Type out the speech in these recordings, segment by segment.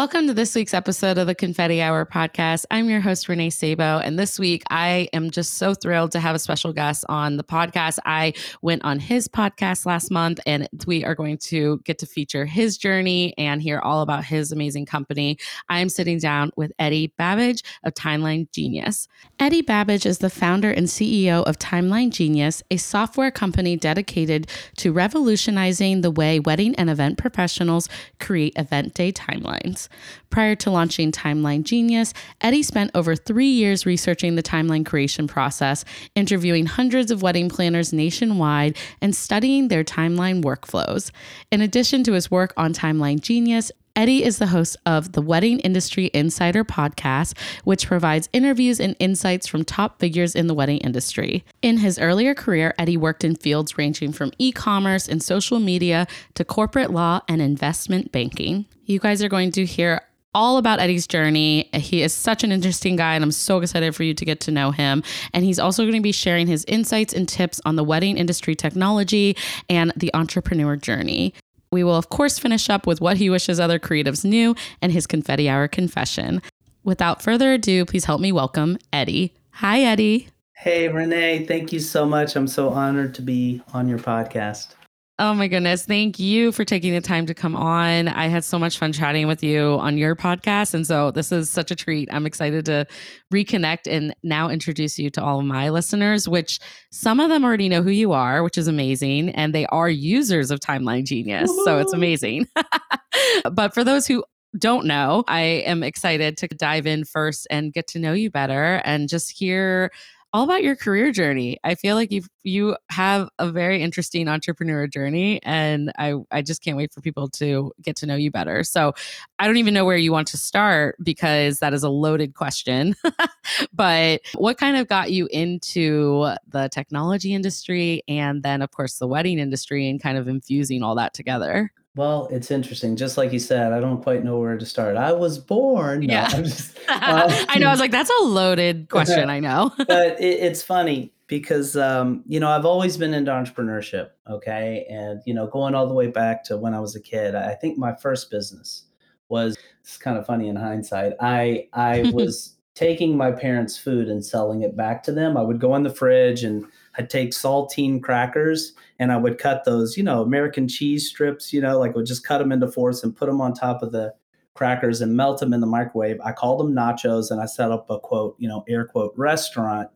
Welcome to this week's episode of the Confetti Hour podcast. I'm your host, Renee Sabo. And this week, I am just so thrilled to have a special guest on the podcast. I went on his podcast last month, and we are going to get to feature his journey and hear all about his amazing company. I am sitting down with Eddie Babbage of Timeline Genius. Eddie Babbage is the founder and CEO of Timeline Genius, a software company dedicated to revolutionizing the way wedding and event professionals create event day timelines. Prior to launching Timeline Genius, Eddie spent over three years researching the timeline creation process, interviewing hundreds of wedding planners nationwide, and studying their timeline workflows. In addition to his work on Timeline Genius, Eddie is the host of the Wedding Industry Insider podcast, which provides interviews and insights from top figures in the wedding industry. In his earlier career, Eddie worked in fields ranging from e commerce and social media to corporate law and investment banking. You guys are going to hear all about Eddie's journey. He is such an interesting guy, and I'm so excited for you to get to know him. And he's also going to be sharing his insights and tips on the wedding industry technology and the entrepreneur journey. We will, of course, finish up with what he wishes other creatives knew and his confetti hour confession. Without further ado, please help me welcome Eddie. Hi, Eddie. Hey, Renee. Thank you so much. I'm so honored to be on your podcast. Oh my goodness. Thank you for taking the time to come on. I had so much fun chatting with you on your podcast. And so this is such a treat. I'm excited to reconnect and now introduce you to all of my listeners, which some of them already know who you are, which is amazing. And they are users of Timeline Genius. Woo-hoo! So it's amazing. but for those who don't know, I am excited to dive in first and get to know you better and just hear all about your career journey. I feel like you you have a very interesting entrepreneur journey, and I I just can't wait for people to get to know you better. So I don't even know where you want to start because that is a loaded question. but what kind of got you into the technology industry, and then of course the wedding industry, and kind of infusing all that together? Well, it's interesting. Just like you said, I don't quite know where to start. I was born. No, yeah. Just, uh, I know. I was like, that's a loaded question. I know. but it, it's funny because, um, you know, I've always been into entrepreneurship. Okay. And, you know, going all the way back to when I was a kid, I think my first business was, it's kind of funny in hindsight. I, I was taking my parents' food and selling it back to them. I would go in the fridge and I'd take saltine crackers and I would cut those, you know, American cheese strips, you know, like would just cut them into fourths and put them on top of the crackers and melt them in the microwave. I called them nachos and I set up a quote, you know, air quote restaurant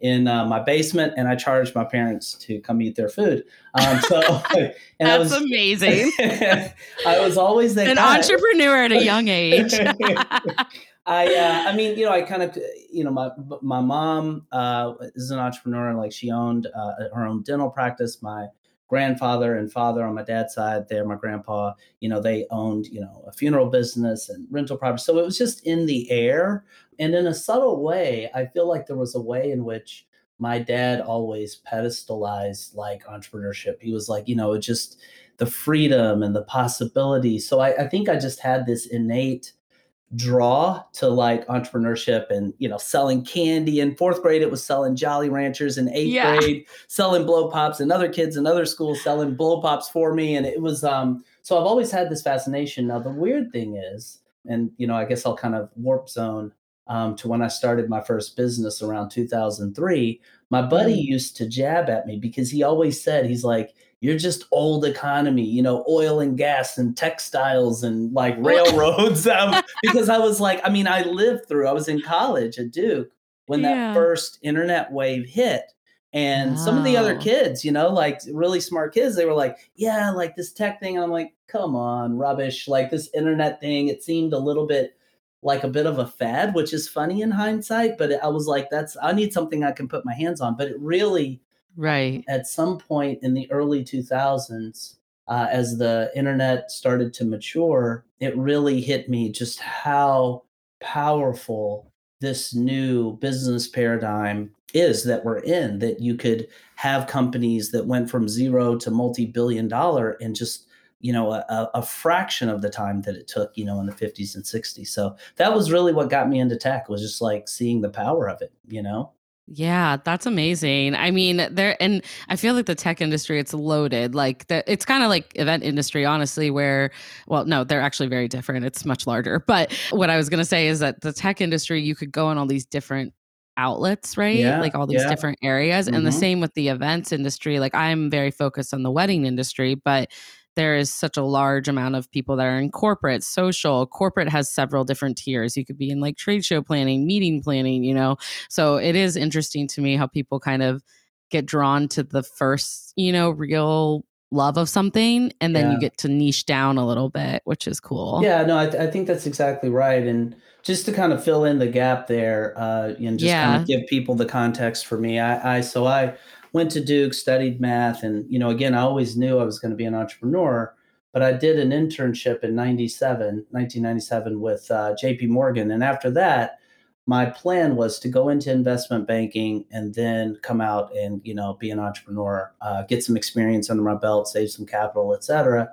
in uh, my basement and I charged my parents to come eat their food. Um, so and that's was, amazing. I was always that an guy. entrepreneur at a young age. I uh, I mean, you know, I kind of, you know, my my mom uh, is an entrepreneur, and like she owned uh, her own dental practice. My grandfather and father on my dad's side, there, my grandpa, you know, they owned, you know, a funeral business and rental property. So it was just in the air, and in a subtle way, I feel like there was a way in which my dad always pedestalized like entrepreneurship. He was like, you know, it's just the freedom and the possibility. So I, I think I just had this innate draw to like entrepreneurship and you know selling candy in fourth grade it was selling jolly ranchers in eighth yeah. grade selling blow pops and other kids in other schools selling blow pops for me and it was um so i've always had this fascination now the weird thing is and you know i guess i'll kind of warp zone um, to when i started my first business around 2003 my buddy mm. used to jab at me because he always said he's like you're just old economy, you know, oil and gas and textiles and like railroads. um, because I was like, I mean, I lived through, I was in college at Duke when yeah. that first internet wave hit. And some of the other kids, you know, like really smart kids, they were like, yeah, like this tech thing. And I'm like, come on, rubbish. Like this internet thing, it seemed a little bit like a bit of a fad, which is funny in hindsight. But I was like, that's, I need something I can put my hands on. But it really, Right. at some point in the early 2000s, uh, as the internet started to mature, it really hit me just how powerful this new business paradigm is that we're in. That you could have companies that went from zero to multi billion dollar in just you know a- a fraction of the time that it took you know in the 50s and 60s so that was really what got me into tech was just like seeing the power of it you know Yeah, that's amazing. I mean, there and I feel like the tech industry it's loaded. Like the, it's kind of like event industry honestly where well, no, they're actually very different. It's much larger. But what I was going to say is that the tech industry you could go in all these different outlets, right? Yeah, Like all these yeah. different areas and the Mhm. same with the events industry. Like I'm very focused on the wedding industry, but there is such a large amount of people that are in corporate, social. Corporate has several different tiers. You could be in like trade show planning, meeting planning, you know. So it is interesting to me how people kind of get drawn to the first, you know, real love of something and then you get to niche down a little bit, which is cool. Yeah, no, I, th- I think that's exactly right. And just to kind of fill in the gap there, uh, and just kind of give people the context for me, I, I so I went to Duke, studied math, and you know, again, I always knew I was going to be an entrepreneur. But I did an internship in 97, 1997 with uh, JP Morgan. And after that, my plan was to go into investment banking and then come out and, you know, be an entrepreneur, uh, get some experience under my belt, save some capital, et cetera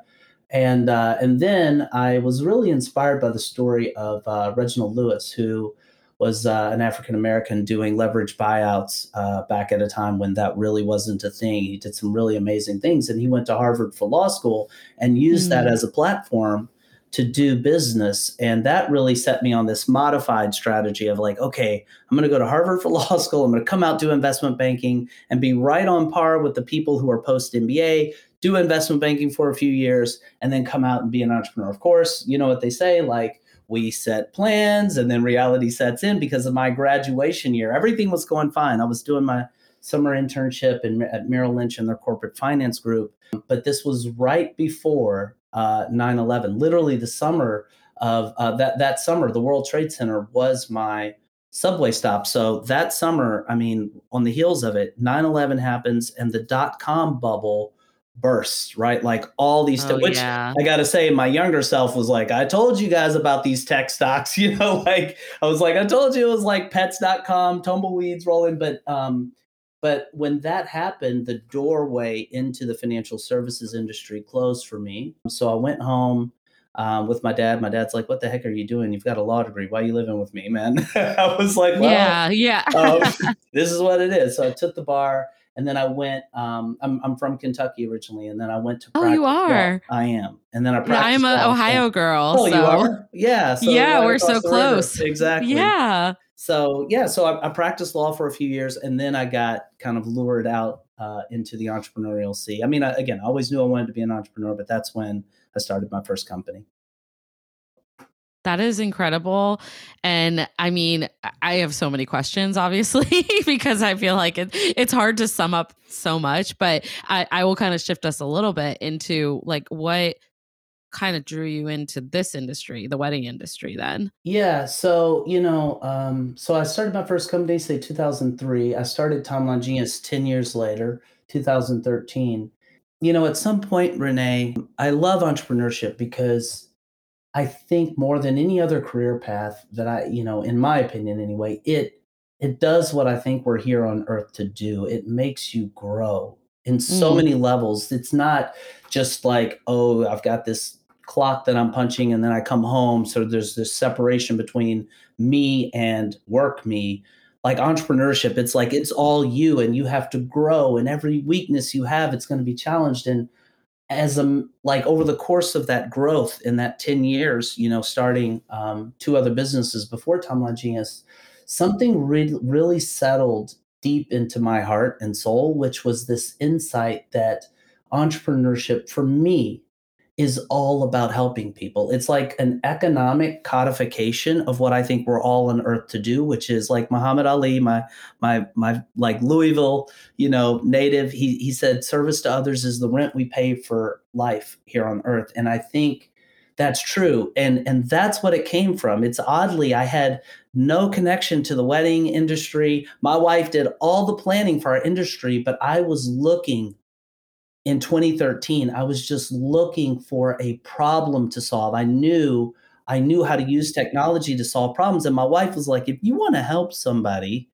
and uh, and then I was really inspired by the story of uh, Reginald Lewis, who was uh, an African American doing leverage buyouts uh, back at a time when that really wasn't a thing. He did some really amazing things, and he went to Harvard for law school and used that Mm. as a platform to do business. And that really set me on this modified strategy of like, okay, I'm going to go to Harvard for law school. I'm going to come out do investment banking and be right on par with the people who are post MBA, do investment banking for a few years, and then come out and be an entrepreneur. Of course, you know what they say, like we set plans and then reality sets in because of my graduation year. Everything was going fine. I was doing my summer internship in, at Merrill Lynch in their corporate finance group. But this was right before uh, 9/11. Literally, the summer of uh, that that summer, the World Trade Center was my subway stop. So that summer, I mean, on the heels of it, 9/11 happens and the dot com bubble bursts. Right, like all these, Oh, which yeah. I got to say, my younger self was like, I told you guys about these tech stocks, you know, like I was like, I told you it was like pets.com, tumbleweeds rolling. But, um, but when that happened, the doorway into the financial services industry closed for me. So I went home um, with my dad. My dad's like, What the heck are you doing? You've got a law degree. Why are you living with me, man? I was like, Well, yeah, yeah. um, this is what it is. So I took the bar and then I went, um, I'm, I'm from Kentucky originally. And then I went to, Oh, you practice are? I am. And then I Yeah, I'm an Ohio girl. Oh, so. you are? Yeah. So Yeah, right we're so close. Exactly. Yeah. So yeah, so I, I practiced law for a few years, and then I got kind of lured out uh, into the entrepreneurial sea. I mean, I, again, I always knew I wanted to be an entrepreneur, but that's when I started my first company. That is incredible. And I mean, I- have so many questions, obviously, because I feel like it, it's hard to sum up so much, but I, I will kind of shift us a little bit into like what kind of drew you into this industry, the wedding industry, then. Yeah, so you know, um, so I started my first company, say 2003. I started Timeline Genius 10 years later, 2013. You know, at some point, Renee, I love entrepreneurship because I think more than any other career path that I, you know, in my opinion anyway, it it does what I think we're here on earth to do. It makes you grow in so Mm. many levels. It's not just like, oh, I've got this clock that I'm punching and then I come home. So there's this separation between me and work me. Like entrepreneurship, it's like it's all you and you have to grow and every weakness you have, it's going to be challenged. And as a like over the course of that growth in that 10 years, you know, starting um, two other businesses before Timeline Genius, something re- really settled deep into my heart and soul, which was this insight that entrepreneurship for me is all about helping people. It's like an economic codification of what I think we're all on earth to do, which is like Muhammad Ali, my my my like Louisville, you know, native. He he said service to others is the rent we pay for life here on earth. And I think that's true. And and that's what it came from. It's oddly I had no connection to the wedding industry. My wife did all the planning for our industry, but I was looking in 2013 i was just looking for a problem to solve i knew i knew how to use technology to solve problems and my wife was like if you want to help somebody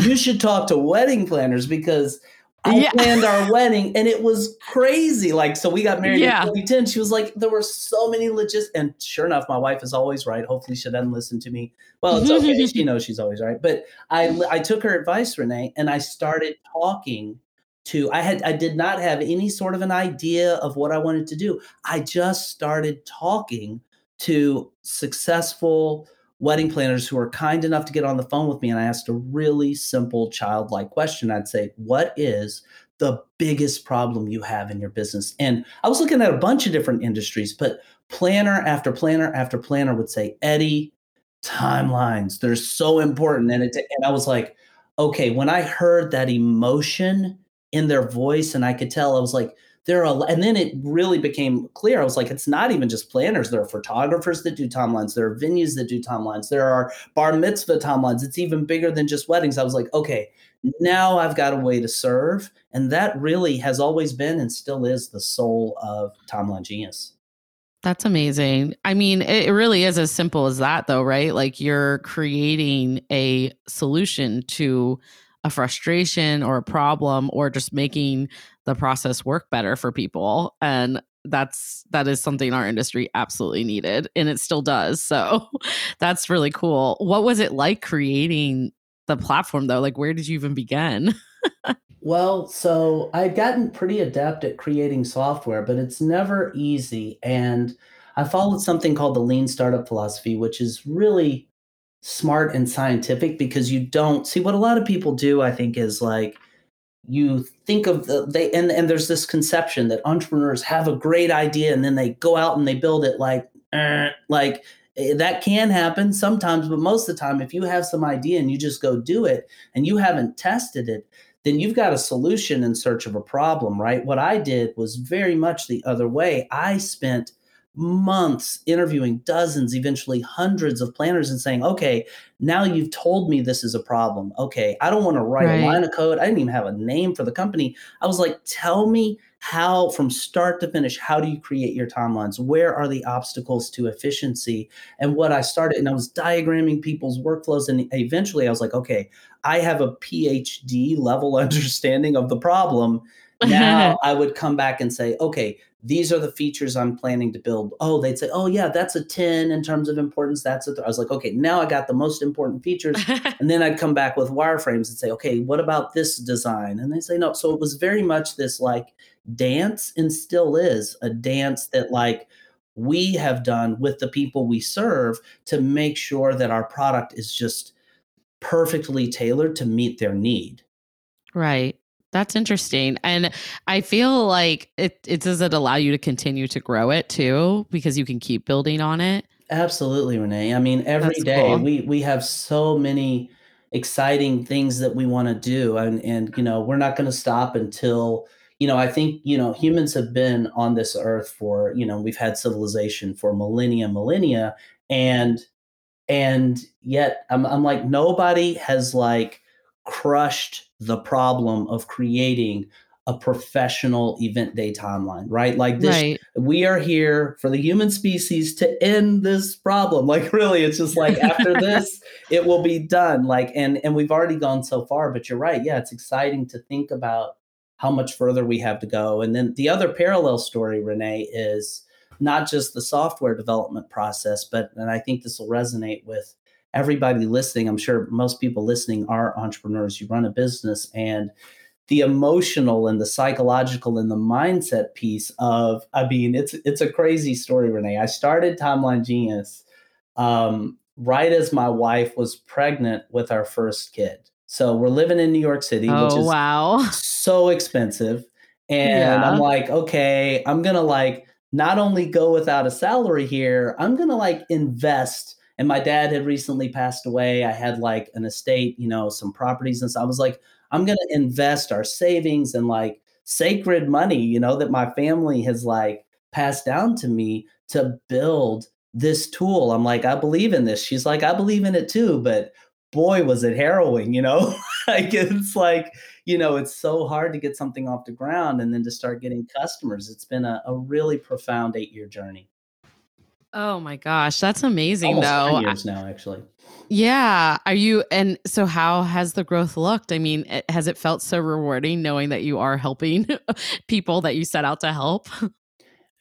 you should talk to wedding planners because I yeah. planned our wedding and it was crazy. Like, so we got married yeah. in 2010. She was like, there were so many logistics. And sure enough, my wife is always right. Hopefully she doesn't listen to me. Well, it's okay. she knows she's always right. But I, I took her advice, Renee, and I started talking to I had I did not have any sort of an idea of what I wanted to do. I just started talking to successful wedding planners who were kind enough to get on the phone with me and I asked a really simple childlike question. I'd say, "What is the biggest problem you have in your business?" And I was looking at a bunch of different industries, but planner after planner after planner would say, "Eddie, timelines, they're so important." And it and I was like, "Okay, when I heard that emotion in their voice and I could tell I was like there are and then it really became clear I was like it's not even just planners there are photographers that do timelines there are venues that do timelines there are bar mitzvah timelines it's even bigger than just weddings I was like okay now I've got a way to serve and that really has always been and still is the soul of timeline genius that's amazing. I mean, it really is as simple as that, though, right? Like you're creating a solution to a frustration or a problem or just making the process work better for people and that's that is something our industry absolutely needed and it still does so that's really cool. What was it like creating the platform though? Like where did you even begin? Well so i've gotten pretty adept at creating software but it's never easy and i followed something called the lean startup philosophy which is really smart and scientific because you don't see what a lot of people do i think is like you think of the they and, and there's this conception that entrepreneurs have a great idea and then they go out and they build it like eh, like eh, that can happen sometimes but most of the time if you have some idea and you just go do it and you haven't tested it then you've got a solution in search of a problem right? What i did was very much the other way. I spent months interviewing dozens, eventually hundreds of planners and saying, okay, now you've told me this is a problem. Okay, I don't want to write right. a line of code. I didn't even have a name for the company. I was like, tell me how, from start to finish, how do you create your timelines? Where are the obstacles to efficiency? And what I started, and I was diagramming people's workflows. And eventually I was like, okay, I have a PhD level understanding of the problem now I would come back and say, okay, these are the features I'm planning to build. Oh, they'd say, oh, yeah, that's a 10 in terms of importance. That's a th-. I was like, okay, now I got the most important features. and then I'd come back with wireframes and say, okay, what about this design? And they say, no. So it was very much this like dance and still is a dance that like we have done with the people we serve to make sure that our product is just perfectly tailored to meet their need. Right. That's interesting. And I feel like it, it does it allow you to continue to grow it too, because you can keep building on it. Absolutely, Renee. I mean, every That's day cool. we we have so many exciting things that we want to do. And and you know, we're not going to stop until you know, I think, you know, humans have been on this earth for, you know, we've had civilization for millennia, millennia, and and yet I'm I'm like nobody has like crushed the problem of creating a professional event day timeline, right? Like this, right. we are here for the human species to end this problem. Like really, it's just like after this, it will be done. Like, and and we've already gone so far, but you're right. Yeah, it's exciting to think about how much further we have to go. And then the other parallel story, Renee, is not just the software development process, but and I think this will resonate with everybody listening, I'm sure most people listening are entrepreneurs. You run a business and the emotional and the psychological and the mindset piece of I mean it's it's a crazy story Renee. I started Timeline Genius um, right as my wife was pregnant with our first kid. So we're living in New York City, oh, which is wow. so expensive. And yeah. I'm like, okay, I'm gonna like not only go without a salary here, I'm going to like invest. And my dad had recently passed away. I had like an estate, you know, some properties and so I was like, I'm going to invest our savings and like sacred money, you know, that my family has like passed down to me to build this tool. I'm like, I believe in this. She's like, I believe in it too, but boy, was it harrowing, you know? like it's like, you know, it's so hard to get something off the ground and then to start getting customers. It's been a, a really profound eight year journey. Oh my gosh, that's amazing Almost though. years now, actually. Yeah. Are you, and so how has the growth looked? I mean, it, has it felt so rewarding knowing that you are helping people that you set out to help?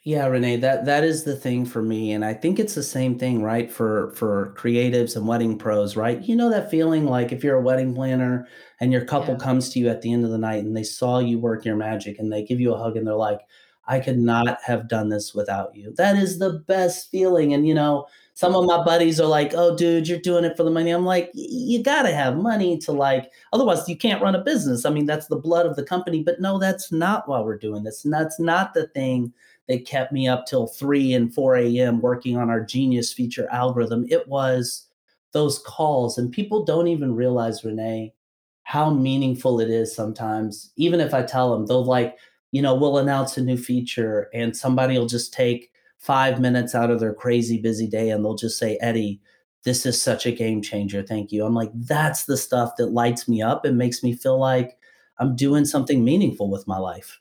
Yeah, Renee, that that is the thing for me, and I think it's the same thing, right? For for creatives and wedding pros, right? You know that feeling like if you're a wedding planner and your couple Yeah. comes to you at the end of the night and they saw you work your magic and they give you a hug and they're like, "I could not have done this without you." That is the best feeling, and you know, some of my buddies are like, "Oh, dude, you're doing it for the money." I'm like, "You got to have money to like, otherwise you can't run a business." I mean, that's the blood of the company, but no, that's not why we're doing this, and that's not the thing they kept me up till 3 and 4 a.m. working on our genius feature algorithm. It was those calls. And people don't even realize, Renee, how meaningful it is sometimes. Even if I tell them, they'll like, you know, we'll announce a new feature and somebody will just take five minutes out of their crazy busy day and they'll just say, Eddie, this is such a game changer. Thank you. I'm like, that's the stuff that lights me up and makes me feel like I'm doing something meaningful with my life.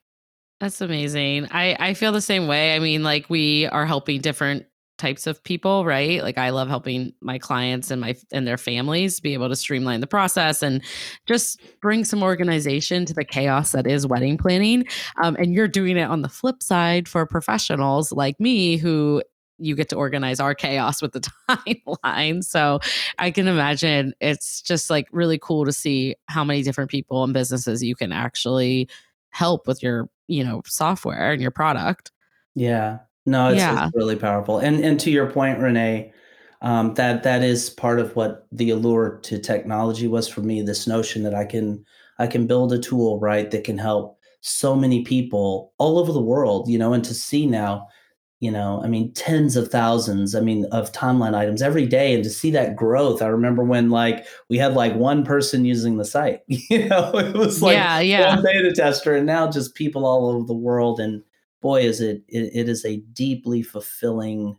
That's amazing. I I feel the same way. I mean, like we are helping different types of people, right? Like I love helping my clients and my and their families be able to streamline the process and just bring some organization to the chaos that is wedding planning. Um, and you're doing it on the flip side for professionals like me who you get to organize our chaos with the timeline. So I can imagine it's just like really cool to see how many different people and businesses you can actually help with your you know software and your product Yeah. No, it's yeah it's really powerful. And and to your point, Renee, um, that that is part of what the allure to technology was for me, this notion that I can I can build a tool, right, that can help so many people all over the world, you know, and to see now, you know, I mean, tens of thousands, I mean, of timeline items every day, and to see that growth. I remember when like we had like one person using the site, you know, it was like yeah yeah one beta tester and now just people all over the world and boy is it it, it is a deeply fulfilling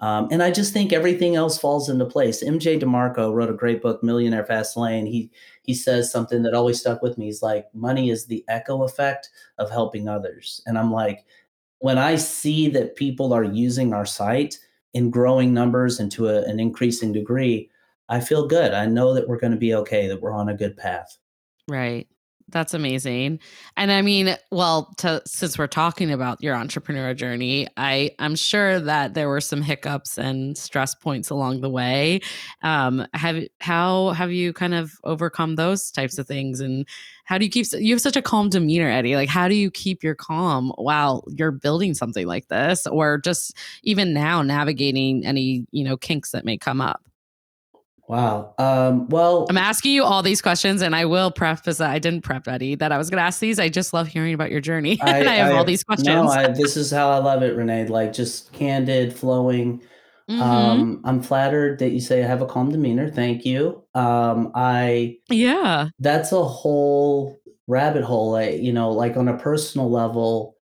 um, and i just think everything else falls into place. MJ DeMarco wrote a great book millionaire fast lane. He he says something that always stuck with me. He's like money is the echo effect of helping others. And i'm like when i see that people are using our site in growing numbers and to a, an increasing degree i feel good. I know that we're going to be okay that we're on a good path. Right that's amazing. And i mean well to, since we're talking about your entrepreneur journey i i'm sure that there were some hiccups and stress points along the way. Um have how have you kind of overcome those types of things? And how do you keep you have such a calm demeanor eddie. Like how do you keep your calm while you're building something like this or just even now navigating any you know kinks that may come up wow um, well I'm asking you all these questions, and I will preface that I didn't prep Eddie that I was going to ask these. I just love hearing about your journey, and I have all these questions. No, I, this is how I love it, Renee. Like just candid, flowing. Mhm. Um, I'm flattered that you say I have a calm demeanor. Thank you. Um, I yeah, that's a whole rabbit hole. I, you know, like on a personal level,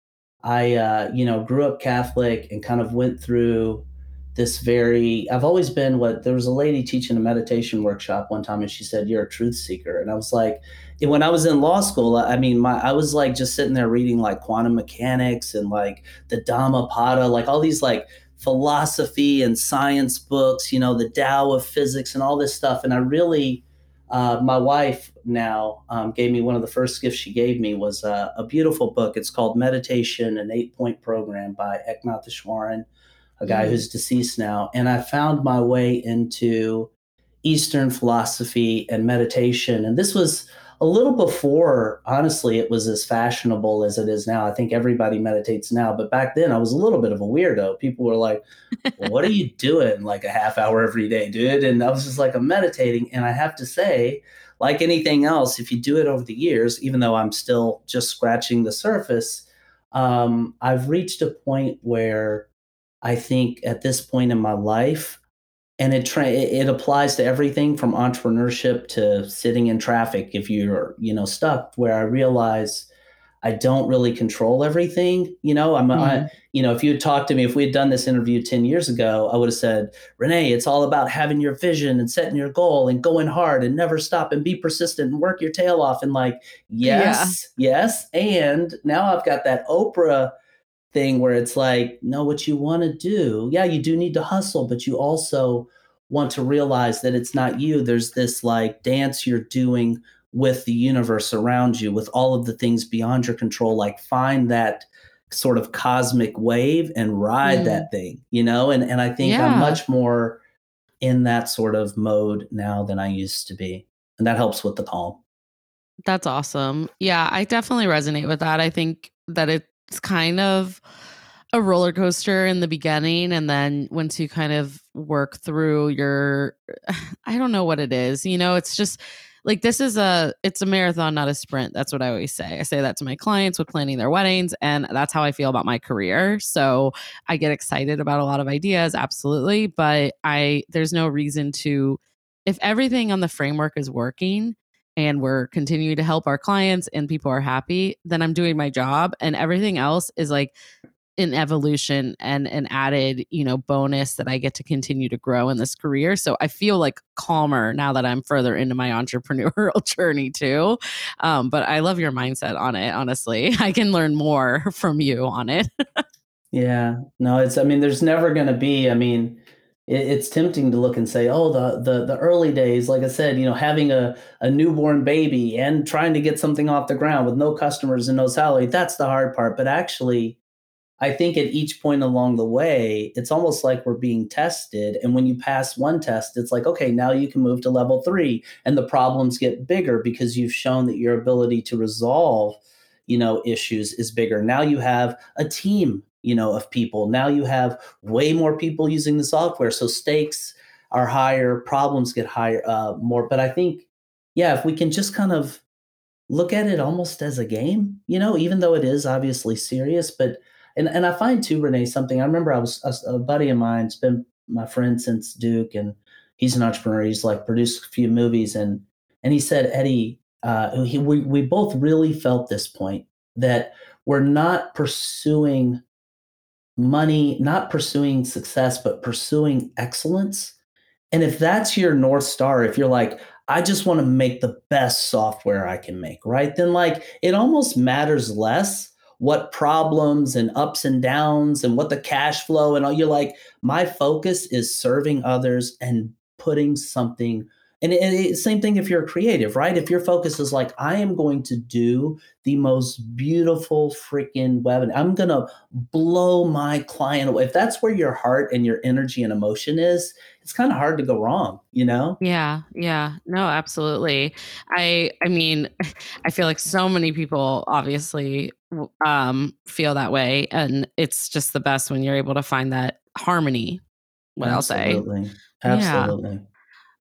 I uh, you know grew up Catholic and kind of went through this very. I've always been what there was a lady teaching a meditation workshop one time, and she said, "You're a truth seeker," and I was like. When I was in law school, I mean, my I was like just sitting there reading like quantum mechanics and like the Dhammapada, like all these like philosophy and science books, you know, the Tao of physics and all this stuff. And I really, uh, my wife now um, gave me one of the first gifts she gave me was uh, a beautiful book. It's called Meditation, an eight point program by Eknath Easwaran, a guy Mm. who's deceased now. And I found my way into Eastern philosophy and meditation. And this was a little before, honestly, it was as fashionable as it is now. I think everybody meditates now, but back then I was a little bit of a weirdo. People were like, well, "What are you doing like a half hour every day, dude?" And I was just like, "I'm meditating." And I have to say, like anything else, if you do it over the years, even though I'm still just scratching the surface, um, I've reached a point where I think at this point in my life, and it tra- it applies to everything from entrepreneurship to sitting in traffic if you're you know stuck. Where I realize I don't really control everything. You know, I'm, mm-hmm. I, you know, if you had talked to me, if we had done this interview 10 years ago, I would have said, Renee, it's all about having your vision and setting your goal and going hard and never stop and be persistent and work your tail off. And like, yes, yeah. yes. And now I've got that Oprah thing where it's like, know what you want to do. Yeah, you do need to hustle, but you also want to realize that it's not you. There's this like dance you're doing with the universe around you, with all of the things beyond your control. Like find that sort of cosmic wave and ride mm. that thing, you know? And and I think yeah. I'm much more in that sort of mode now than I used to be. And that helps with the calm. That's awesome. Yeah, I definitely resonate with that. I think that it's kind of a roller coaster in the beginning and then once you kind of work through your I don't know what it is. You know, it's just like this is a it's a marathon not a sprint that's what i always say i say that to my clients with planning their weddings and that's how i feel about my career so i get excited about a lot of ideas absolutely but i there's no reason to if everything on the framework is working and we're continuing to help our clients and people are happy then i'm doing my job and everything else is like an evolution and an added, you know, bonus that I get to continue to grow in this career. So I feel like calmer now that I'm further into my entrepreneurial journey too. Um, but I love your mindset on it, honestly. I can learn more from you on it. yeah. No, it's I mean, there's never gonna be, I mean, it's tempting to look and say, oh, the the the early days, like I said, you know, having a, a newborn baby and trying to get something off the ground with no customers and no salary, that's the hard part. But actually, I think at each point along the way, it's almost like we're being tested. And when you pass one test, it's like, okay, now you can move to level three. And the problems get bigger because you've shown that your ability to resolve, you know, issues is bigger. Now you have a team, you know, of people. Now you have way more people using the software. So stakes are higher, problems get higher, uh, more. But I think, yeah, if we can just kind of look at it almost as a game, you know, even though it is obviously serious, but and and I find too, Renee, something I remember. I was a, a buddy of mine's been my friend since Duke, and he's an entrepreneur. He's like produced a few movies, and and he said, Eddie, uh, he, we we both really felt this point that we're not pursuing money, not pursuing success, but pursuing excellence. And if that's your north star, if you're like, I just want to make the best software I can make, right? Then like it almost matters less what problems and ups and downs and what the cash flow and all you're like my focus is serving others and putting something and, it, it, same thing if you're creative right? If your focus is like i am going to do the most beautiful freaking web i'm going to blow my client away if that's where your heart and your energy and emotion is it's kind of hard to go wrong you know? Yeah yeah. No absolutely. I i mean i feel like so many people obviously um feel that way and it's just the best when you're able to find that harmony what i'll say. Absolutely. Yeah.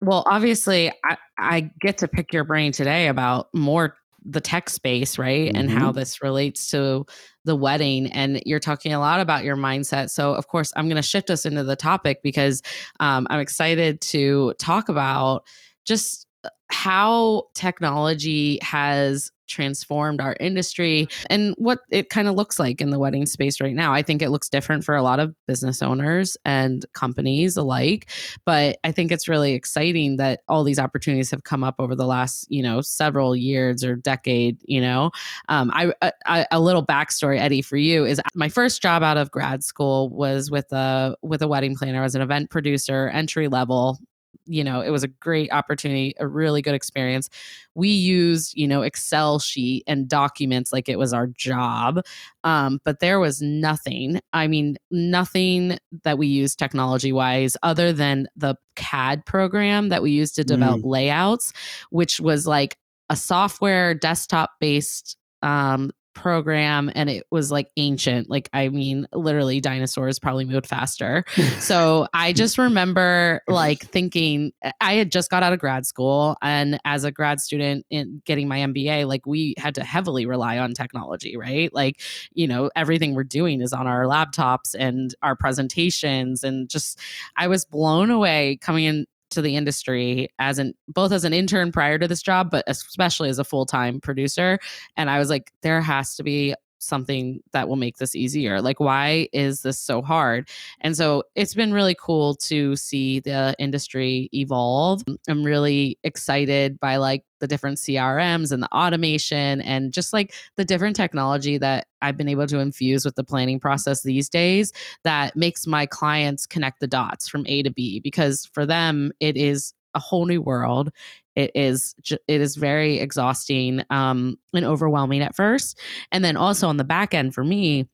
Well obviously i i get to pick your brain today about more the tech space right mm-hmm. and how mm-hmm. this relates to the wedding and you're talking a lot about your mindset so of course i'm going to shift us into the topic because um, i'm excited to talk about just uh, how technology has transformed our industry and what it kind of looks like in the wedding space right now. I think it looks different for a lot of business owners and companies alike, but I think it's really exciting that all these opportunities have come up over the last, you know, several years or decade, you know. Um, I, I a little backstory Eddie for you is my first job out of grad school was with a with a wedding planner as an event producer, entry level you know it was a great opportunity a really good experience we used you know excel sheet and documents like it was our job um, but there was nothing i mean nothing that we used technology wise other than the cad program that we used to develop mm. layouts which was like a software desktop based um, program and it was like ancient. Like, I mean, literally, dinosaurs probably moved faster. so I just remember like thinking, I had just got out of grad school. And as a grad student in getting my MBA, like, we had to heavily rely on technology, right? Like, you know, everything we're doing is on our laptops and our presentations. And just, I was blown away coming in to the industry as an both as an intern prior to this job but especially as a full-time producer. And i was like there has to be something that will make this easier like why is this so hard? And so it's been really cool to see the industry evolve. I'm really excited by like the different crms and the automation and just like the different technology that i've been able to infuse with the planning process these days that makes my clients connect the dots from a to b because for them it is a whole new world it is it is very exhausting um, and overwhelming at first and then also on the back end for me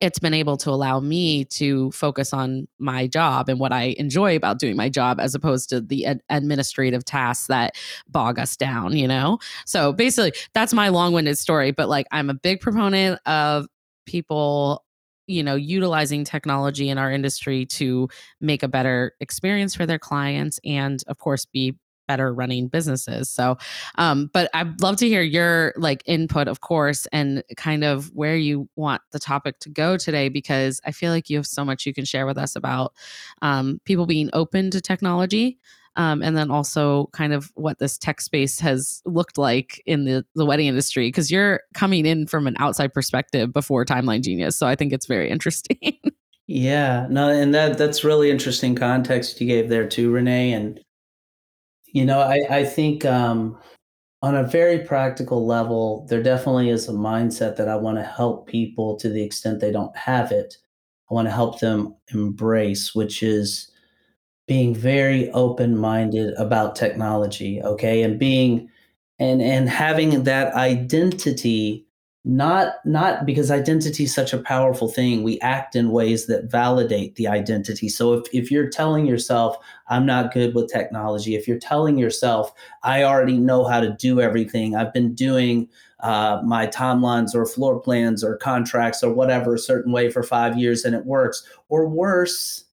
it's been able to allow me to focus on my job and what I enjoy about doing my job as opposed to the ad- administrative tasks that bog us down, you know? So basically, that's my long winded story. But like, I'm a big proponent of people you know utilizing technology in our industry to make a better experience for their clients and of course be better running businesses. So, um, but I'd love to hear your like input, of course, and kind of where you want the topic to go today, because I feel like you have so much you can share with us about um, people being open to technology. Um, and then also kind of what this tech space has looked like in the, the wedding industry because you're coming in from an outside perspective before timeline genius so i think it's very interesting yeah no and that that's really interesting context you gave there too renee and you know, I, I think um, on a very practical level, there definitely is a mindset that I want to help people to the extent they don't have it. I want to help them embrace, which is being very open minded about technology, okay, and being and and having that identity not not because identity is such a powerful thing. We act in ways that validate the identity. So if, if you're telling yourself i'm not good with technology if you're telling yourself i already know how to do everything. I've been doing uh, my timelines or floor plans or contracts or whatever a certain way for five years and it works or worse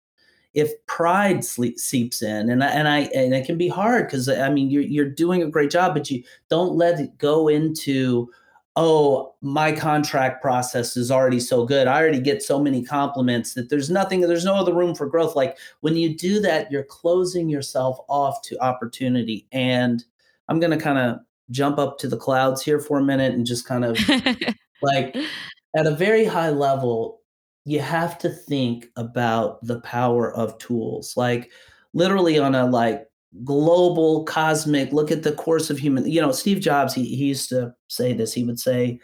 if pride sleep, seeps in and I, and I and it can be hard because I mean you're you're doing a great job but you don't let it go into oh, my contract process is already so good. I already get so many compliments that there's nothing, there's no other room for growth. Like when you do that, you're closing yourself off to opportunity. And I'm going to kind of jump up to the clouds here for a minute and just kind of like at a very high level, you have to think about the power of tools. Like literally on a like global cosmic look at the course of human you know steve jobs he, he used to say this he would say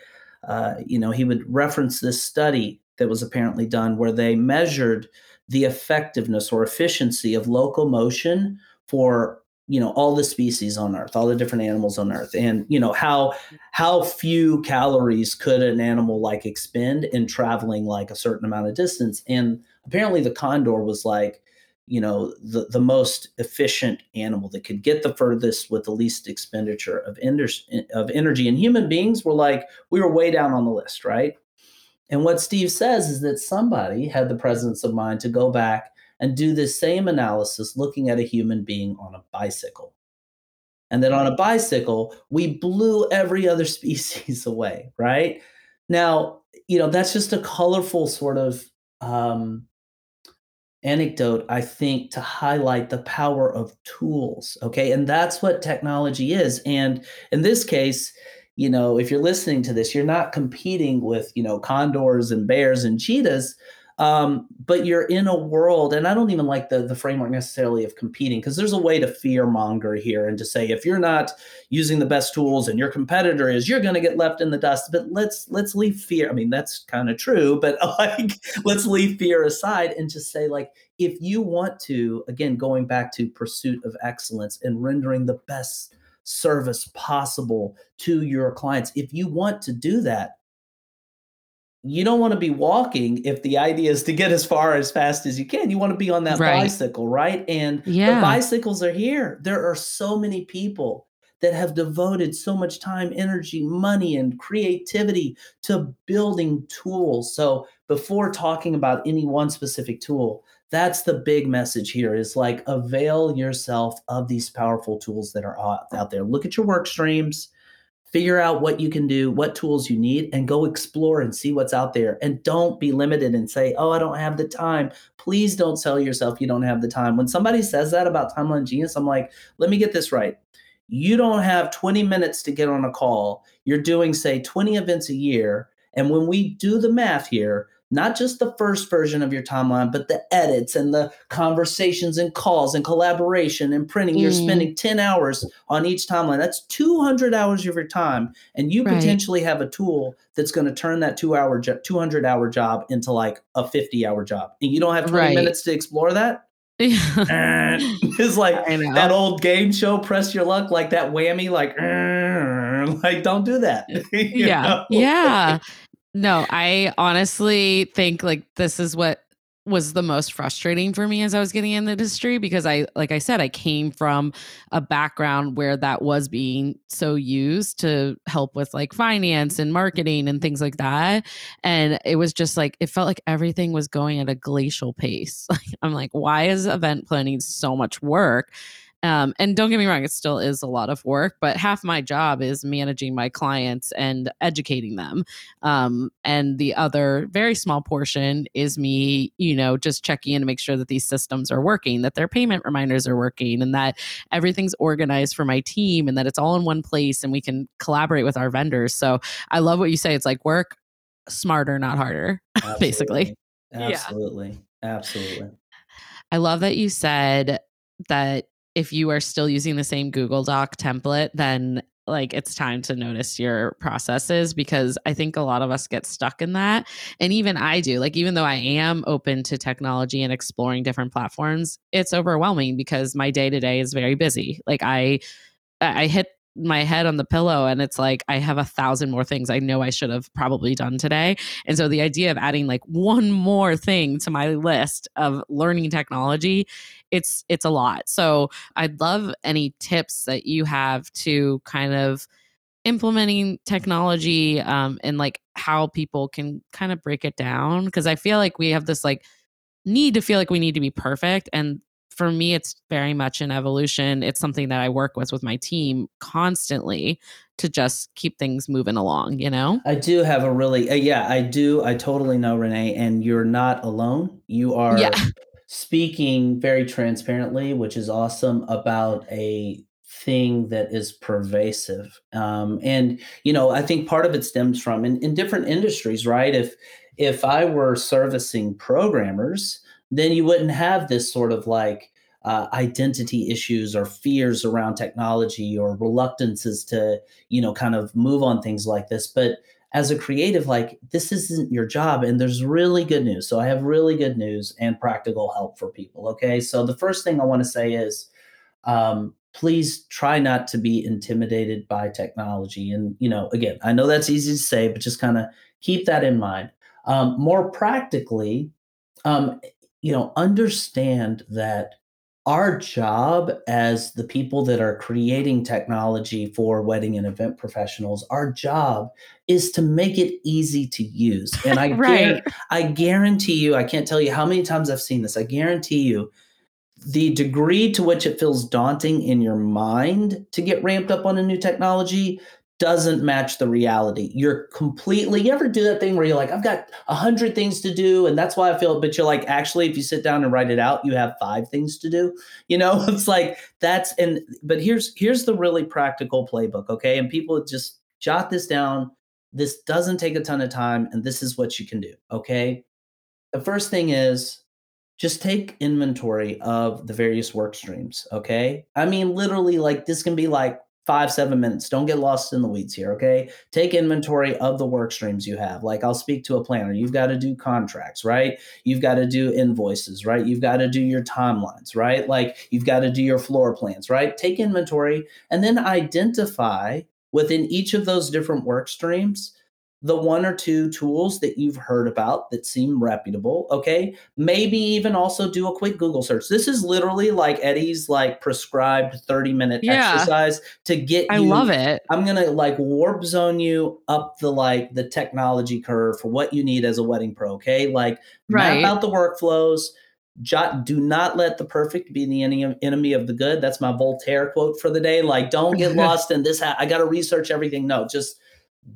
uh, you know he would reference this study that was apparently done where they measured the effectiveness or efficiency of locomotion for you know all the species on earth all the different animals on earth and you know how how few calories could an animal like expend in traveling like a certain amount of distance and apparently the condor was like you know the, the most efficient animal that could get the furthest with the least expenditure of, of energy. And human beings were like we were way down on the list right? And what steve says is that somebody had the presence of mind to go back and do this same analysis looking at a human being on a bicycle. And that on a bicycle we blew every other species away right? Now you know that's just a colorful sort of um, anecdote, I think, to highlight the power of tools. Okay. And that's what technology is. And in this case, you know, if you're listening to this, you're not competing with, you know, condors and bears and cheetahs. Um, but you're in a world, and I don't even like the the framework necessarily of competing because there's a way to fear monger here and to say if you're not using the best tools and your competitor is, you're going to get left in the dust. But let's let's leave fear. I mean, that's kind of true, but like let's leave fear aside and just say like if you want to, again, going back to pursuit of excellence and rendering the best service possible to your clients, if you want to do that, you don't want to be walking if the idea is to get as far as fast as you can. You want to be on that right. bicycle, right? And yeah. the bicycles are here. There are so many people that have devoted so much time, energy, money, and creativity to building tools. So before talking about any one specific tool, that's the big message here is like avail yourself of these powerful tools that are out there. Look at your work streams, figure out what you can do, what tools you need, and go explore and see what's out there. And don't be limited and say, oh, I don't have the time. Please don't sell yourself you don't have the time. When somebody says that about Timeline Genius, I'm like, let me get this right. You don't have 20 minutes to get on a call. You're doing, say, 20 events a year. And when we do the math here, not just the first version of your timeline, but the edits and the conversations and calls and collaboration and printing. Mm. You're spending 10 hours on each timeline. That's 200 hours of your time. And you right. potentially have a tool that's going to turn that two hour, 200 hour job into like a 50 hour job. And you don't have 20 right. minutes to explore that. It's like that old game show, press your luck, like that whammy, like, like don't do that. yeah. Know? Yeah. No, I honestly think like this is what was the most frustrating for me as I was getting in the industry because I like I said I came from a background where that was being so used to help with like finance and marketing and things like that and it was just like it felt like everything was going at a glacial pace. Like, I'm like why is event planning so much work? Um, and don't get me wrong, it still is a lot of work, but half my job is managing my clients and educating them. Um, and the other very small portion is me, you know, just checking in to make sure that these systems are working, that their payment reminders are working, and that everything's organized for my team and that it's all in one place and we can collaborate with our vendors. So I love what you say. It's like work smarter, not harder, Absolutely. basically. Absolutely. Yeah. Absolutely. I love that you said that if you are still using the same Google Doc template, then like it's time to notice your processes because I think a lot of us get stuck in that. And even I do. Like, even though I am open to technology and exploring different platforms, it's overwhelming because my day to day is very busy. Like, I, I hit my head on the pillow and it's like I have a thousand more things I know I should have probably done today. And so the idea of adding like one more thing to my list of learning technology, it's it's a lot. So I'd love any tips that you have to kind of implementing technology um, and like how people can kind of break it down because I feel like we have this like need to feel like we need to be perfect and for me, it's very much an evolution. It's something that I work with with my team constantly to just keep things moving along, you know? I do have a really, uh, yeah, I do. I totally know, Renee, and you're not alone. You are yeah. speaking very transparently, which is awesome about a thing that is pervasive. Um, and, you know, I think part of it stems from in, in different industries, right? If, if I were servicing programmers, then you wouldn't have this sort of like uh, identity issues or fears around technology or reluctances to you know kind of move on things like this. But as a creative like this isn't your job and there's really good news. So i have really good news and practical help for people okay? So the first thing i want to say is um, please try not to be intimidated by technology. And you know again i know that's easy to say but just kind of keep that in mind. Um, more practically um, you know, understand that our job as the people that are creating technology for wedding and event professionals, our job is to make it easy to use. And I right. I guarantee you, I can't tell you how many times I've seen this. I guarantee you the degree to which it feels daunting in your mind to get ramped up on a new technology doesn't match the reality. You're completely, you ever do that thing where you're like, I've got a hundred things to do, and that's why I feel, but you're like, actually, if you sit down and write it out, you have five things to do. You know, it's like that's and but here's here's the really practical playbook, okay? And people just jot this down. This doesn't take a ton of time, and this is what you can do, okay? The first thing is just take inventory of the various work streams, okay? I mean, literally, like this can be like five, seven minutes. Don't get lost in the weeds here, okay? Take inventory of the work streams you have. Like I'll speak to a planner. You've got to do contracts, right? You've got to do invoices, right? You've got to do your timelines, right? Like you've got to do your floor plans, right? Take inventory and then identify within each of those different work streams the one or two tools that you've heard about that seem reputable okay maybe even also do a quick google search this is literally like eddie's like prescribed 30 minute Yeah. exercise to get I you love it. i'm gonna like warp zone you up the like the technology curve for what you need as a wedding pro okay like Right. map out the workflows jot do not let the perfect be the enemy enemy of the good that's my voltaire quote for the day like don't get lost in this ha- i gotta research everything no just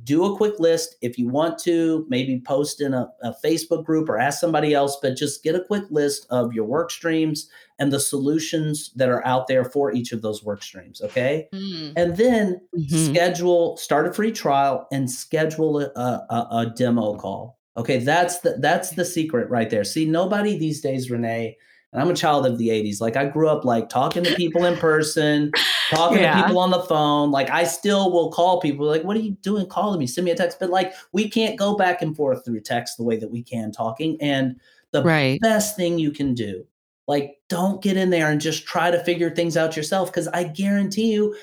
do a quick list if you want to maybe post in a, a facebook group or ask somebody else but just get a quick list of your work streams and the solutions that are out there for each of those work streams okay Mm. and then Mhm. schedule start a free trial and schedule a, a, a demo call okay that's the that's the secret right there see nobody these days renee and i'm a child of the 80s like i grew up like talking to people in person talking Yeah. to people on the phone like i still will call people like what are you doing calling me send me a text but like we can't go back and forth through text the way that we can talking and the Right. best thing you can do like don't get in there and just try to figure things out yourself because i guarantee you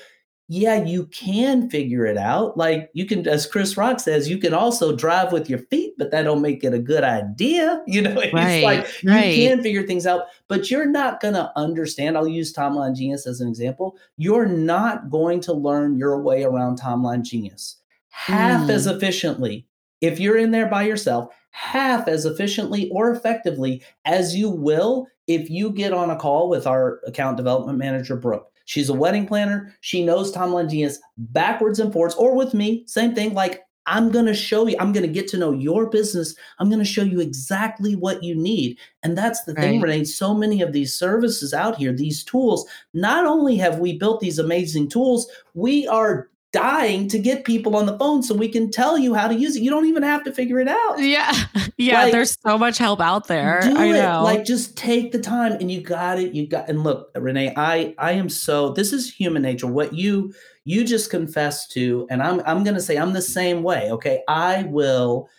yeah, you can figure it out. Like you can, as Chris Rock says, you can also drive with your feet, but that don't make it a good idea. You know, it's Right, like right. you can figure things out, but you're not gonna understand. I'll use Timeline Genius as an example. You're not going to learn your way around Timeline Genius half Mm. as efficiently if you're in there by yourself, half as efficiently or effectively as you will if you get on a call with our account development manager, Brooke. She's a wedding planner. She knows Timeline Genius backwards and forwards, or with me, same thing. Like, I'm going to show you, I'm going to get to know your business. I'm going to show you exactly what you need. And that's the thing, Renee. So many of these services out here, these tools, not only have we built these amazing tools, we are dying to get people on the phone so we can tell you how to use it. You don't even have to figure it out. Yeah. Yeah. Like, there's so much help out there. Do I it. know. Like just take the time and you got it. You got and look, Renee, I I am so this is human nature. What you you just confessed to, and I'm I'm gonna say I'm the same way. Okay. I will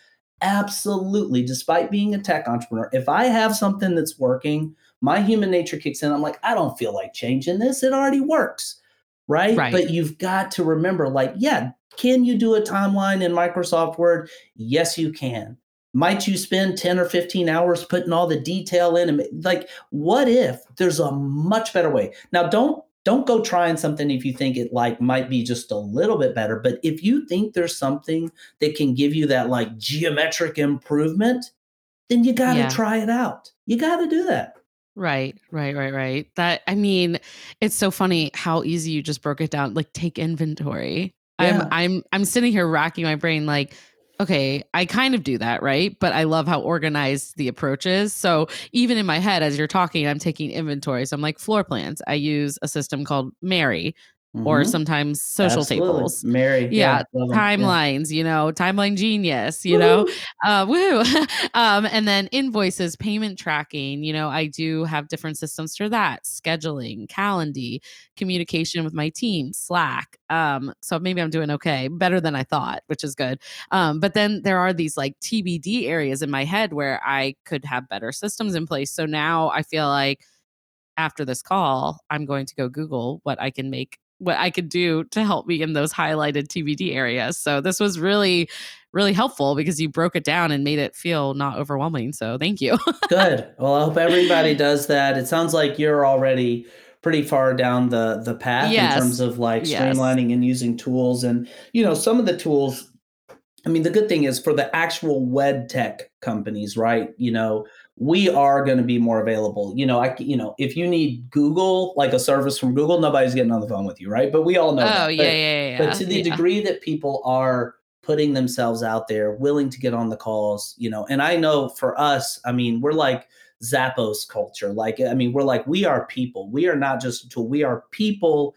absolutely, despite being a tech entrepreneur, if I have something that's working, my human nature kicks in. I'm like, I don't feel like changing this. It already works. Right? Right. But you've got to remember, like, yeah, can you do a timeline in Microsoft Word? Yes, you can might you spend 10 or 15 hours putting all the detail in and like what if there's a much better way now don't don't go trying something if you think it like might be just a little bit better but if you think there's something that can give you that like geometric improvement then you got to Yeah. try it out you got to do that Right, right, right, right. That I mean, it's so funny how easy you just broke it down. Like take inventory. Yeah. I'm I'm I'm sitting here racking my brain like okay, I kind of do that, right? But I love how organized the approach is. So even in my head as you're talking, I'm taking inventory. So I'm like floor plans. I use a system called Merri or Mhm. sometimes social Absolutely. tables. Merri Yeah. Yeah. timelines, you know, timeline genius, you know, Woo-hoo. uh, woo. um, and then invoices, payment tracking. You know, I do have different systems for that. Scheduling, Calendly, communication with my team, Slack. Um, so maybe I'm doing okay, better than I thought, which is good. Um, but then there are these like TBD areas in my head where I could have better systems in place. So now I feel like after this call, I'm going to go Google what I can make, what I could do to help me in those highlighted TBD areas. So this was really, really helpful because you broke it down and made it feel not overwhelming. So thank you. Good. Well, I hope everybody does that. It sounds like you're already pretty far down the the path Yes. in terms of like Yes. streamlining and using tools and you know some of the tools I mean the good thing is for the actual web tech companies, right? You know, we are going to be more available. You know, I you know, if you need Google like a service from Google, nobody's getting on the phone with you, right? But we all know oh, that. yeah, But- yeah, yeah, yeah. but to the yeah. degree that people are putting themselves out there willing to get on the calls you know and i know for us i mean we're like zappos culture like i mean we're like we are people we are not just a tool we are people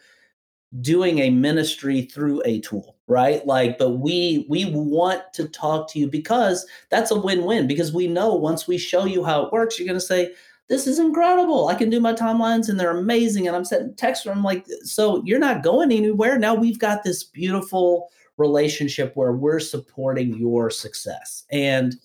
doing a ministry through a tool right? Like but we we want to talk to you because that's a win-win because we know once we show you how it works you're going to say this is incredible. I can do my timelines and they're amazing. And i'm sending text i'm like so you're not going anywhere. Now we've got this beautiful relationship where we're supporting your success. And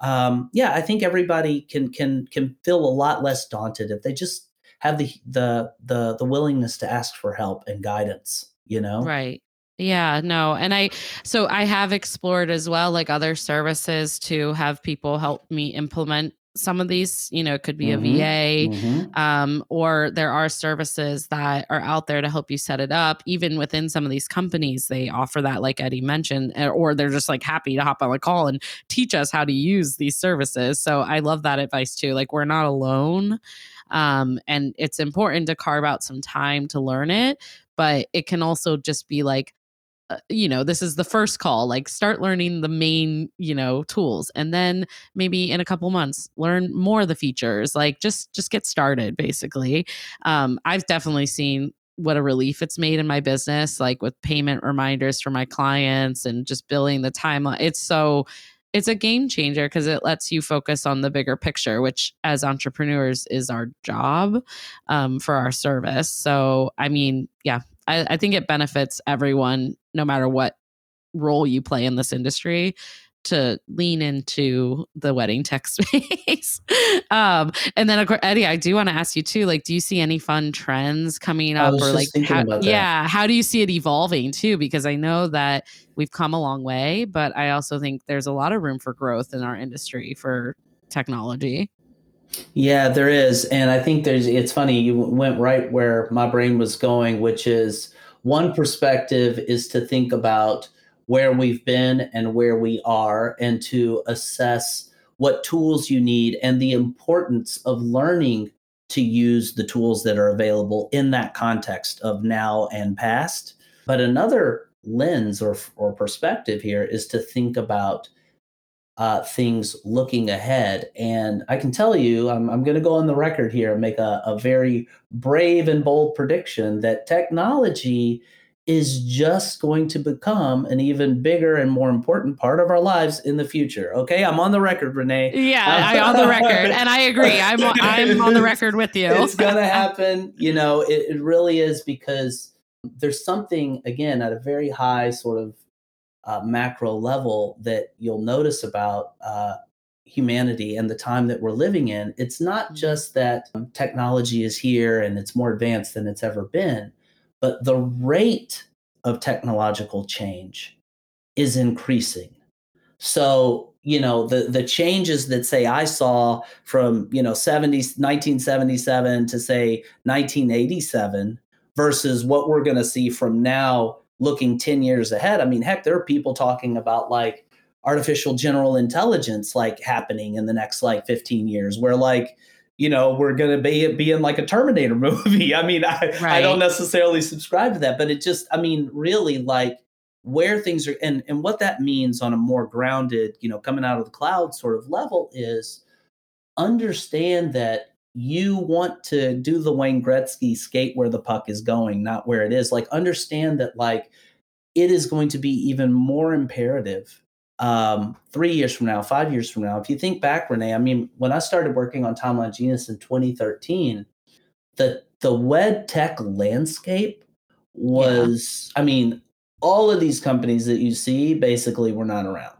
um, yeah i think everybody can can can feel a lot less daunted if they just have the the the the willingness to ask for help and guidance you know? Right. Yeah, no. And I, so I have explored as well, like other services to have people help me implement some of these you know it could be a Mhm. va Mhm. um, or there are services that are out there to help you set it up even within some of these companies they offer that like eddie mentioned eh, or they're just like happy to hop on a call and teach us how to use these services so i love that advice too like we're not alone um, and it's important to carve out some time to learn it but it can also just be like uh, you know this is the first call like start learning the main you know tools and then maybe in a couple months learn more of the features like just just get started basically. Um i've definitely seen what a relief it's made in my business like with payment reminders for my clients and just billing the timeline. It's so it's a game changer because it lets you focus on the bigger picture which as entrepreneurs is our job um, for our service. So i mean yeah I, I think it benefits everyone, no matter what role you play in this industry, to lean into the wedding tech space. um, and then, of course, Eddie, I do want to ask you too. Like, do you see any fun trends coming up, or like, how, yeah, how do you see it evolving too? Because I know that we've come a long way, but I also think there's a lot of room for growth in our industry for technology. Yeah, there is, and I think there's. It's funny you went right where my brain was going, which is one perspective is to think about where we've been and where we are, and to assess what tools you need and the importance of learning to use the tools that are available in that context of now and past. But another lens or or perspective here is to think about uh, things looking ahead. And I can tell you, I'm, I'm going to go on the record here and make a, a very brave and bold prediction that technology is just going to become an even bigger and more important part of our lives in the future. Okay, I'm on the record, Renee. Yeah, I'm on the record, and I agree. I'm I'm on the record with you. It's going to happen. You know, it, it really is because there's something again at a very high sort of uh, macro level that you'll notice about uh, humanity and the time that we're living in. It's not just that um, technology is here and it's more advanced than it's ever been, but the rate of technological change is increasing. So, you know, the the changes that say I saw from, you know, 70 1977 to say 1987 versus what we're going to see from now looking 10 years ahead. I mean, heck, there are people talking about like artificial general intelligence like happening in the next like 15 years where like you know we're going to be be in like a terminator movie i mean I, I don't necessarily subscribe to that but it just i mean really like where things are and and what that means on a more grounded you know coming out of the cloud sort of level is understand that you want to do the Wayne Gretzky skate where the puck is going, not where it is. Like understand that like it is going to be even more imperative um, three years from now, five years from now. If you think back, Renee, I mean, when I started working on Timeline Genius in 2013, the the web tech landscape was, I mean, all of these companies that you see basically were not around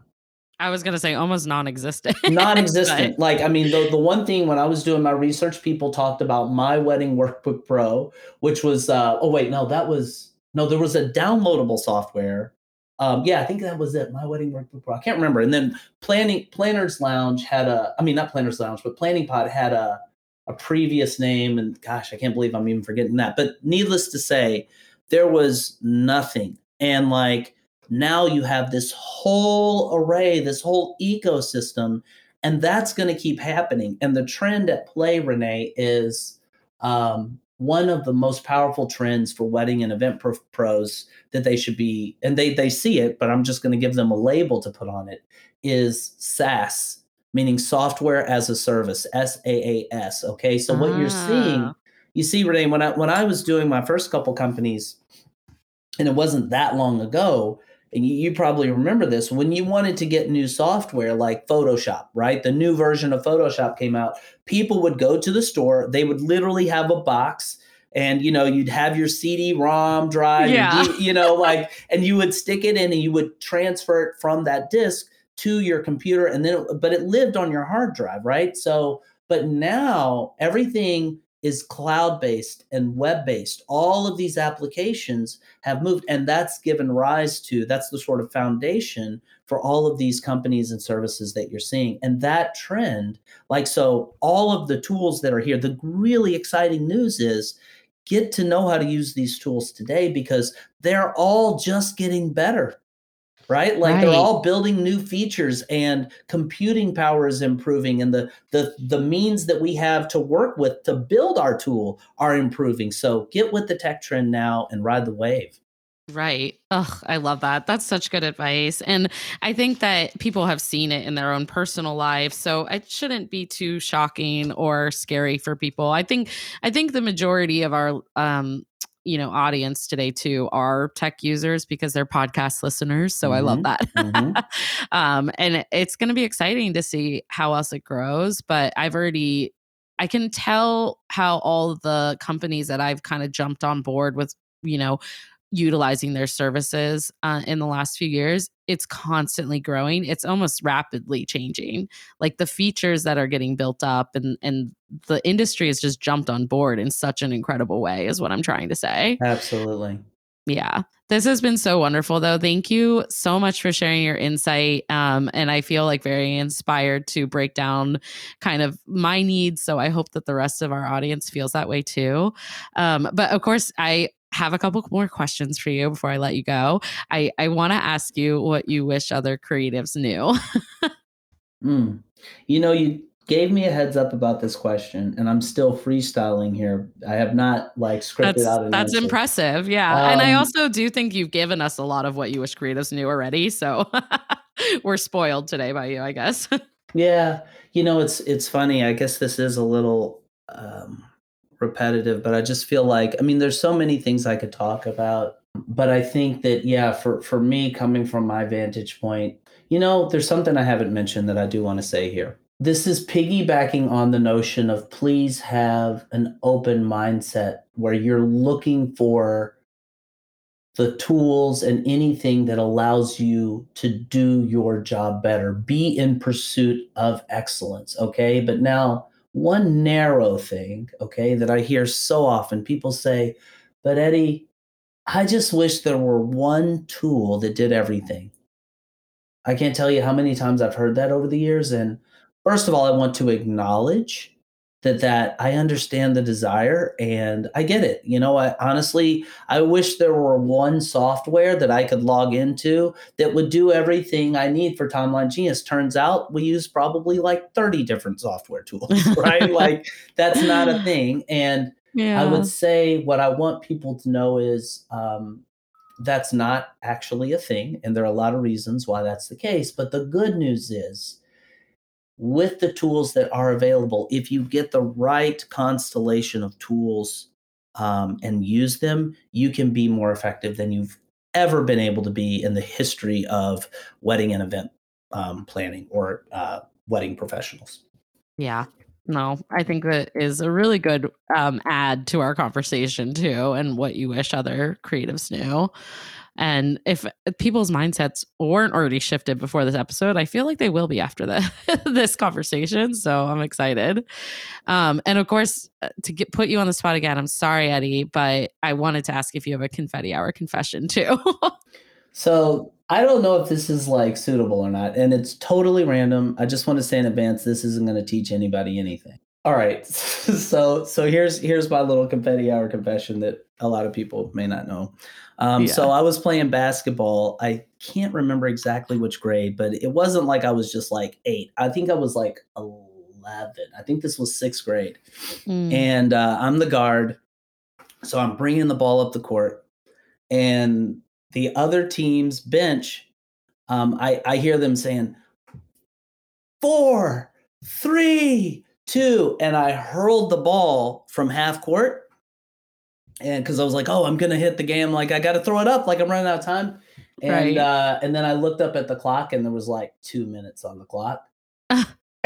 I was gonna say almost non-existent. non-existent. Like i mean the, the one thing when i was doing my research people talked about my wedding workbook pro which was uh oh wait no that was no there was a downloadable software. Um yeah i think that was it my wedding workbook pro. I can't remember. And then planning planners lounge had a i mean not planners lounge but planning pod had a a previous name and gosh i can't believe i'm even forgetting that. But needless to say there was nothing. And like now you have this whole array, this whole ecosystem, and that's going to keep happening. And the trend at play, Renee, is um, one of the most powerful trends for wedding and event pro- pros that they should be, and they they see it, but I'm just going to give them a label to put on it. Is SaaS, meaning software as a service, S A A S. Okay, so what you're seeing, Ah. you see, Renee, when I when I was doing my first couple companies, and it wasn't that long ago and you, probably remember this when you wanted to get new software like photoshop right? The new version of photoshop came out. People would go to the store they would literally have a box and you know you'd have your cd-rom drive Yeah. D- you know like and you would stick it in and you would transfer it from that disk to your computer and then it, but it lived on your hard drive right? So but now everything is cloud based and web based. All of these applications have moved, and that's given rise to that's the sort of foundation for all of these companies and services that you're seeing. And that trend, like, so all of the tools that are here, the really exciting news is get to know how to use these tools today because they're all just getting better right like right. they're all building new features and computing power is improving and the the the means that we have to work with to build our tool are improving so get with the tech trend now and ride the wave Right. Ugh, I love that. That's such good advice. And I think that people have seen it in their own personal lives. So it shouldn't be too shocking or scary for people. I think I think the majority of our um you know audience today too are tech users because they're podcast listeners so mm-hmm, i love mm-hmm, that mm-hmm. um, and it's going to be exciting to see how else it grows but i've already i can tell how all the companies that i've kind of jumped on board with you know utilizing their services uh, in the last few years it's constantly growing. It's almost rapidly changing. Like the features that are getting built up and and the industry has just jumped on board in such an incredible way is what i'm trying to say. Absolutely. Yeah. This has been so wonderful though. Thank you so much for sharing your insight um, and i feel like very inspired to break down kind of my needs so i hope that the rest of our audience feels that way too. Um, but of course i have a couple more questions for you before I let you go. I, I want to ask you what you wish other creatives knew. mm. You know, you gave me a heads up about this question, and I'm still freestyling here. I have not like scripted that's, out. that's answer. impressive, yeah. Um, and I um also do think you've given us a lot of what you wish creatives knew already. So we're spoiled today by you, I guess. yeah, you know, it's it's funny. I guess this is a little. Um, repetitive, but I just feel like I mean, there's so many things I could talk about, but I think that yeah, for for me coming from my vantage point, you know, there's something I haven't mentioned that I do want to say here. This is piggybacking on the notion of please have an open mindset where you're looking for the tools and anything that allows you to do your job better. Be in pursuit of excellence, okay? But now one narrow thing, okay, that I hear so often people say, but Eddie, I just wish there were one tool that did everything. I can't tell you how many times I've heard that over the years. And first of all, I want to acknowledge that that I understand the desire and I get it. You know, I honestly I wish there were one software that I could log into that would do everything I need for Timeline Genius. Turns out we use probably like 30 different software tools, right? like that's not a thing. And yeah. I would say what I want people to know is um, that's not actually a thing. And there are a lot of reasons why that's the case. But the good news is with the tools that are available, if you get the right constellation of tools um, and use them, you can be more effective than you've ever been able to be in the history of wedding and event um, planning or uh, wedding professionals. Yeah. No, I think that is a really good um, add to our conversation too, and what you wish other creatives knew. And if people's mindsets weren't already shifted before this episode, I feel like they will be after the, this conversation. So I'm excited. Um, and of course, uh, to get put you on the spot again, I'm sorry, Eddie, but I wanted to ask if you have a confetti hour confession too. so I don't know if this is like suitable or not, and it's totally random. I just want to say in advance, this isn't going to teach anybody anything. All right, so so here's here's my little confetti hour confession that a lot of people may not know. Um, yeah. So I was playing basketball. I can't remember exactly which grade, but it wasn't like I was just like eight. I think I was like 11. I think this was sixth grade. Mm. And uh, I'm the guard. So I'm bringing the ball up the court. And the other team's bench, um, I, I hear them saying, four, three, two. And I hurled the ball from half court and because I was like, oh, I'm gonna hit the game, like I got to throw it up, like I'm running out of time, and right. uh, and then I looked up at the clock, and there was like two minutes on the clock.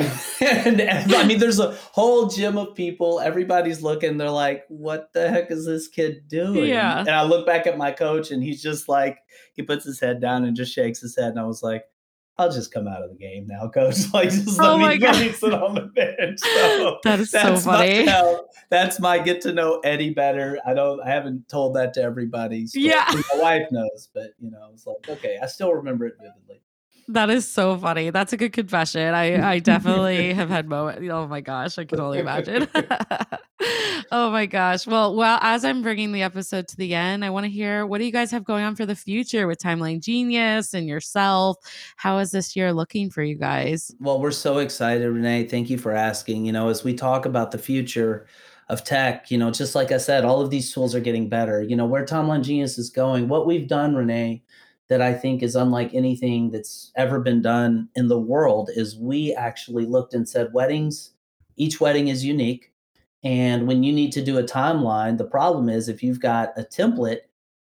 and, and, I mean, there's a whole gym of people. Everybody's looking. They're like, "What the heck is this kid doing?" Yeah. And I look back at my coach, and he's just like, he puts his head down and just shakes his head. And I was like, I'll just come out of the game now, coach. Like just oh let, me, let me sit on the bench. So that is so funny. My, that's my get to know Eddie better. I don't I haven't told that to everybody. So yeah. My wife knows, but you know, it's like, okay, I still remember it vividly. That is so funny. That's a good confession. I, I definitely have had moments. Oh my gosh, I can only imagine. oh my gosh. Well, well, as I'm bringing the episode to the end, I want to hear what do you guys have going on for the future with Timeline Genius and yourself? How is this year looking for you guys? Well, we're so excited, Renee. Thank you for asking. You know, as we talk about the future of tech, you know, just like I said, all of these tools are getting better. You know, where Timeline Genius is going, what we've done, Renee that I think is unlike anything that's ever been done in the world is we actually looked and said weddings, each wedding is unique. And when you need to do a timeline, the problem is if you've got a template,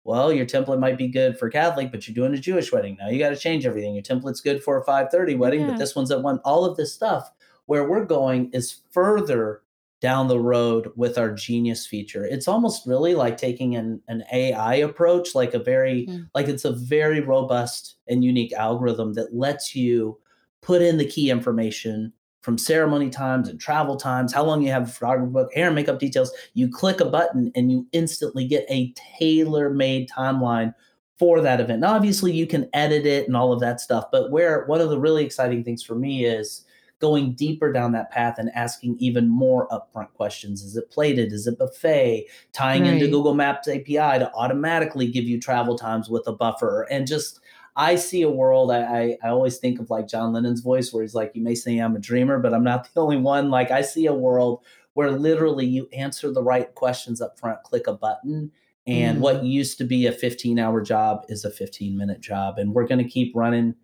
well, your template might be good for Catholic, but you're doing a Jewish wedding. Now you got to change everything. Your template's good for a 530 wedding, yeah. but this one's at one. All of this stuff where we're going is further down the road with our genius feature. It's almost really like taking an, an AI approach, like a very, mm. like it's a very robust and unique algorithm that lets you put in the key information from ceremony times and travel times, how long you have a photographer book, hair and makeup details. You click a button and you instantly get a tailor made timeline for that event. Now, obviously, you can edit it and all of that stuff, but where one of the really exciting things for me is going deeper down that path and asking even more upfront questions. Is it plated? Is it buffet? Tying right. into Google Maps API to automatically give you travel times with a buffer and just I see a world. I, I, I always think of like John Lennon's voice, where he's like, "You may say I'm a dreamer, but I'm not the only one." Like I see a world where literally you answer the right questions up front, click a button, and mm. what used to be a 15 hour job is a 15 minute job, and we're going to keep running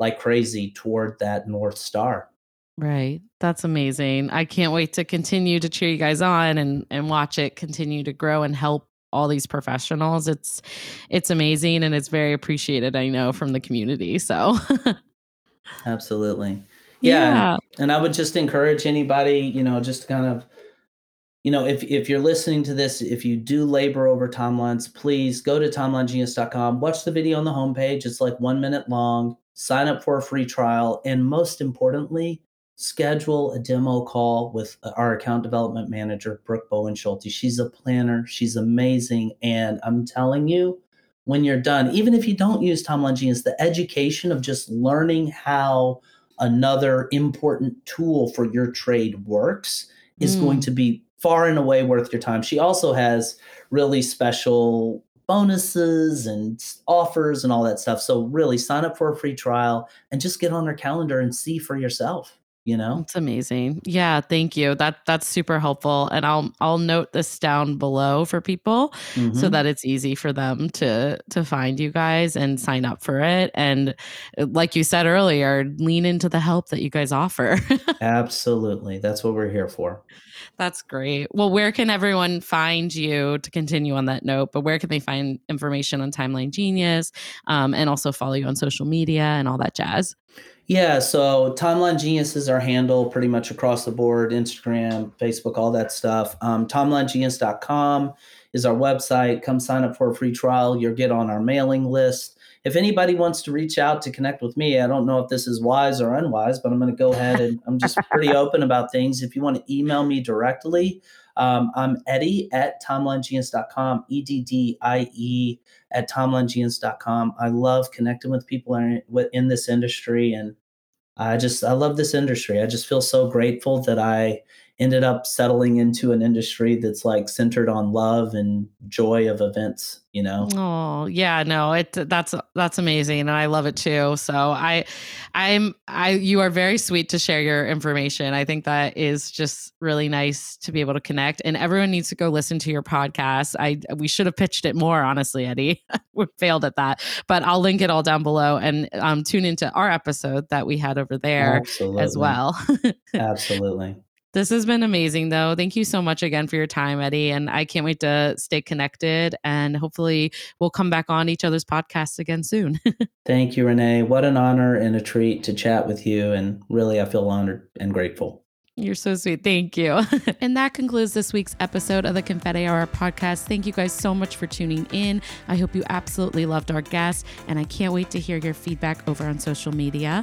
like crazy toward that north star. Right. That's amazing. I can't wait to continue to cheer you guys on and and watch it continue to grow and help all these professionals. It's it's amazing and it's very appreciated, I know, from the community. So Absolutely. Yeah. yeah. And I would just encourage anybody, you know, just kind of you know, if if you're listening to this, if you do labor over timelines, please go to timelinegenius.com, watch the video on the homepage. It's like 1 minute long. Sign up for a free trial and most importantly, schedule a demo call with uh, our account development manager, Brooke Bowen Schulte. She's a planner, she's amazing. And I'm telling you, when you're done, even if you don't use Timeline Genius, the education of just learning how another important tool for your trade works is mm. going to be far and away worth your time. She also has really special bonuses and offers and all that stuff. So really sign up for a free trial and just get on her calendar and see for yourself you know? It's amazing. Yeah thank you. That that's super helpful and i'll i'll note this down below for people mm-hmm. so that it's easy for them to to find you guys and sign up for it and uh, like you said earlier lean into the help that you guys offer. Absolutely. That's what we're here for. That's great. Well where can everyone find you to continue on that note but where can they find information on timeline genius um, and also follow you on social media and all that jazz yeah, so Timeline Genius is our handle pretty much across the board Instagram, Facebook, all that stuff. Um, TimelineGenius.com is our website. Come sign up for a free trial. You'll get on our mailing list. If anybody wants to reach out to connect with me, I don't know if this is wise or unwise, but I'm going to go ahead and I'm just pretty open about things. If you want to email me directly, um, I'm Eddie at TimelineGenius.com, E D D I E at TimelineGenius.com. I love connecting with people in, in this industry. And I just, I love this industry. I just feel so grateful that I ended up settling into an industry that's like centered on love and joy of events you know oh yeah no it that's that's amazing and i love it too so i i'm i you are very sweet to share your information i think that is just really nice to be able to connect and everyone needs to go listen to your podcast i we should have pitched it more honestly eddie we failed at that but i'll link it all down below and um, tune into our episode that we had over there Absolutely. as well Absolutely. This has been amazing, though. Thank you so much again for your time, Eddie. And I can't wait to stay connected. And hopefully, we'll come back on each other's podcasts again soon. Thank you, Renee. What an honor and a treat to chat with you. And really, I feel honored and grateful. You're so sweet. Thank you. and that concludes this week's episode of the Confetti Hour podcast. Thank you guys so much for tuning in. I hope you absolutely loved our guest, and I can't wait to hear your feedback over on social media.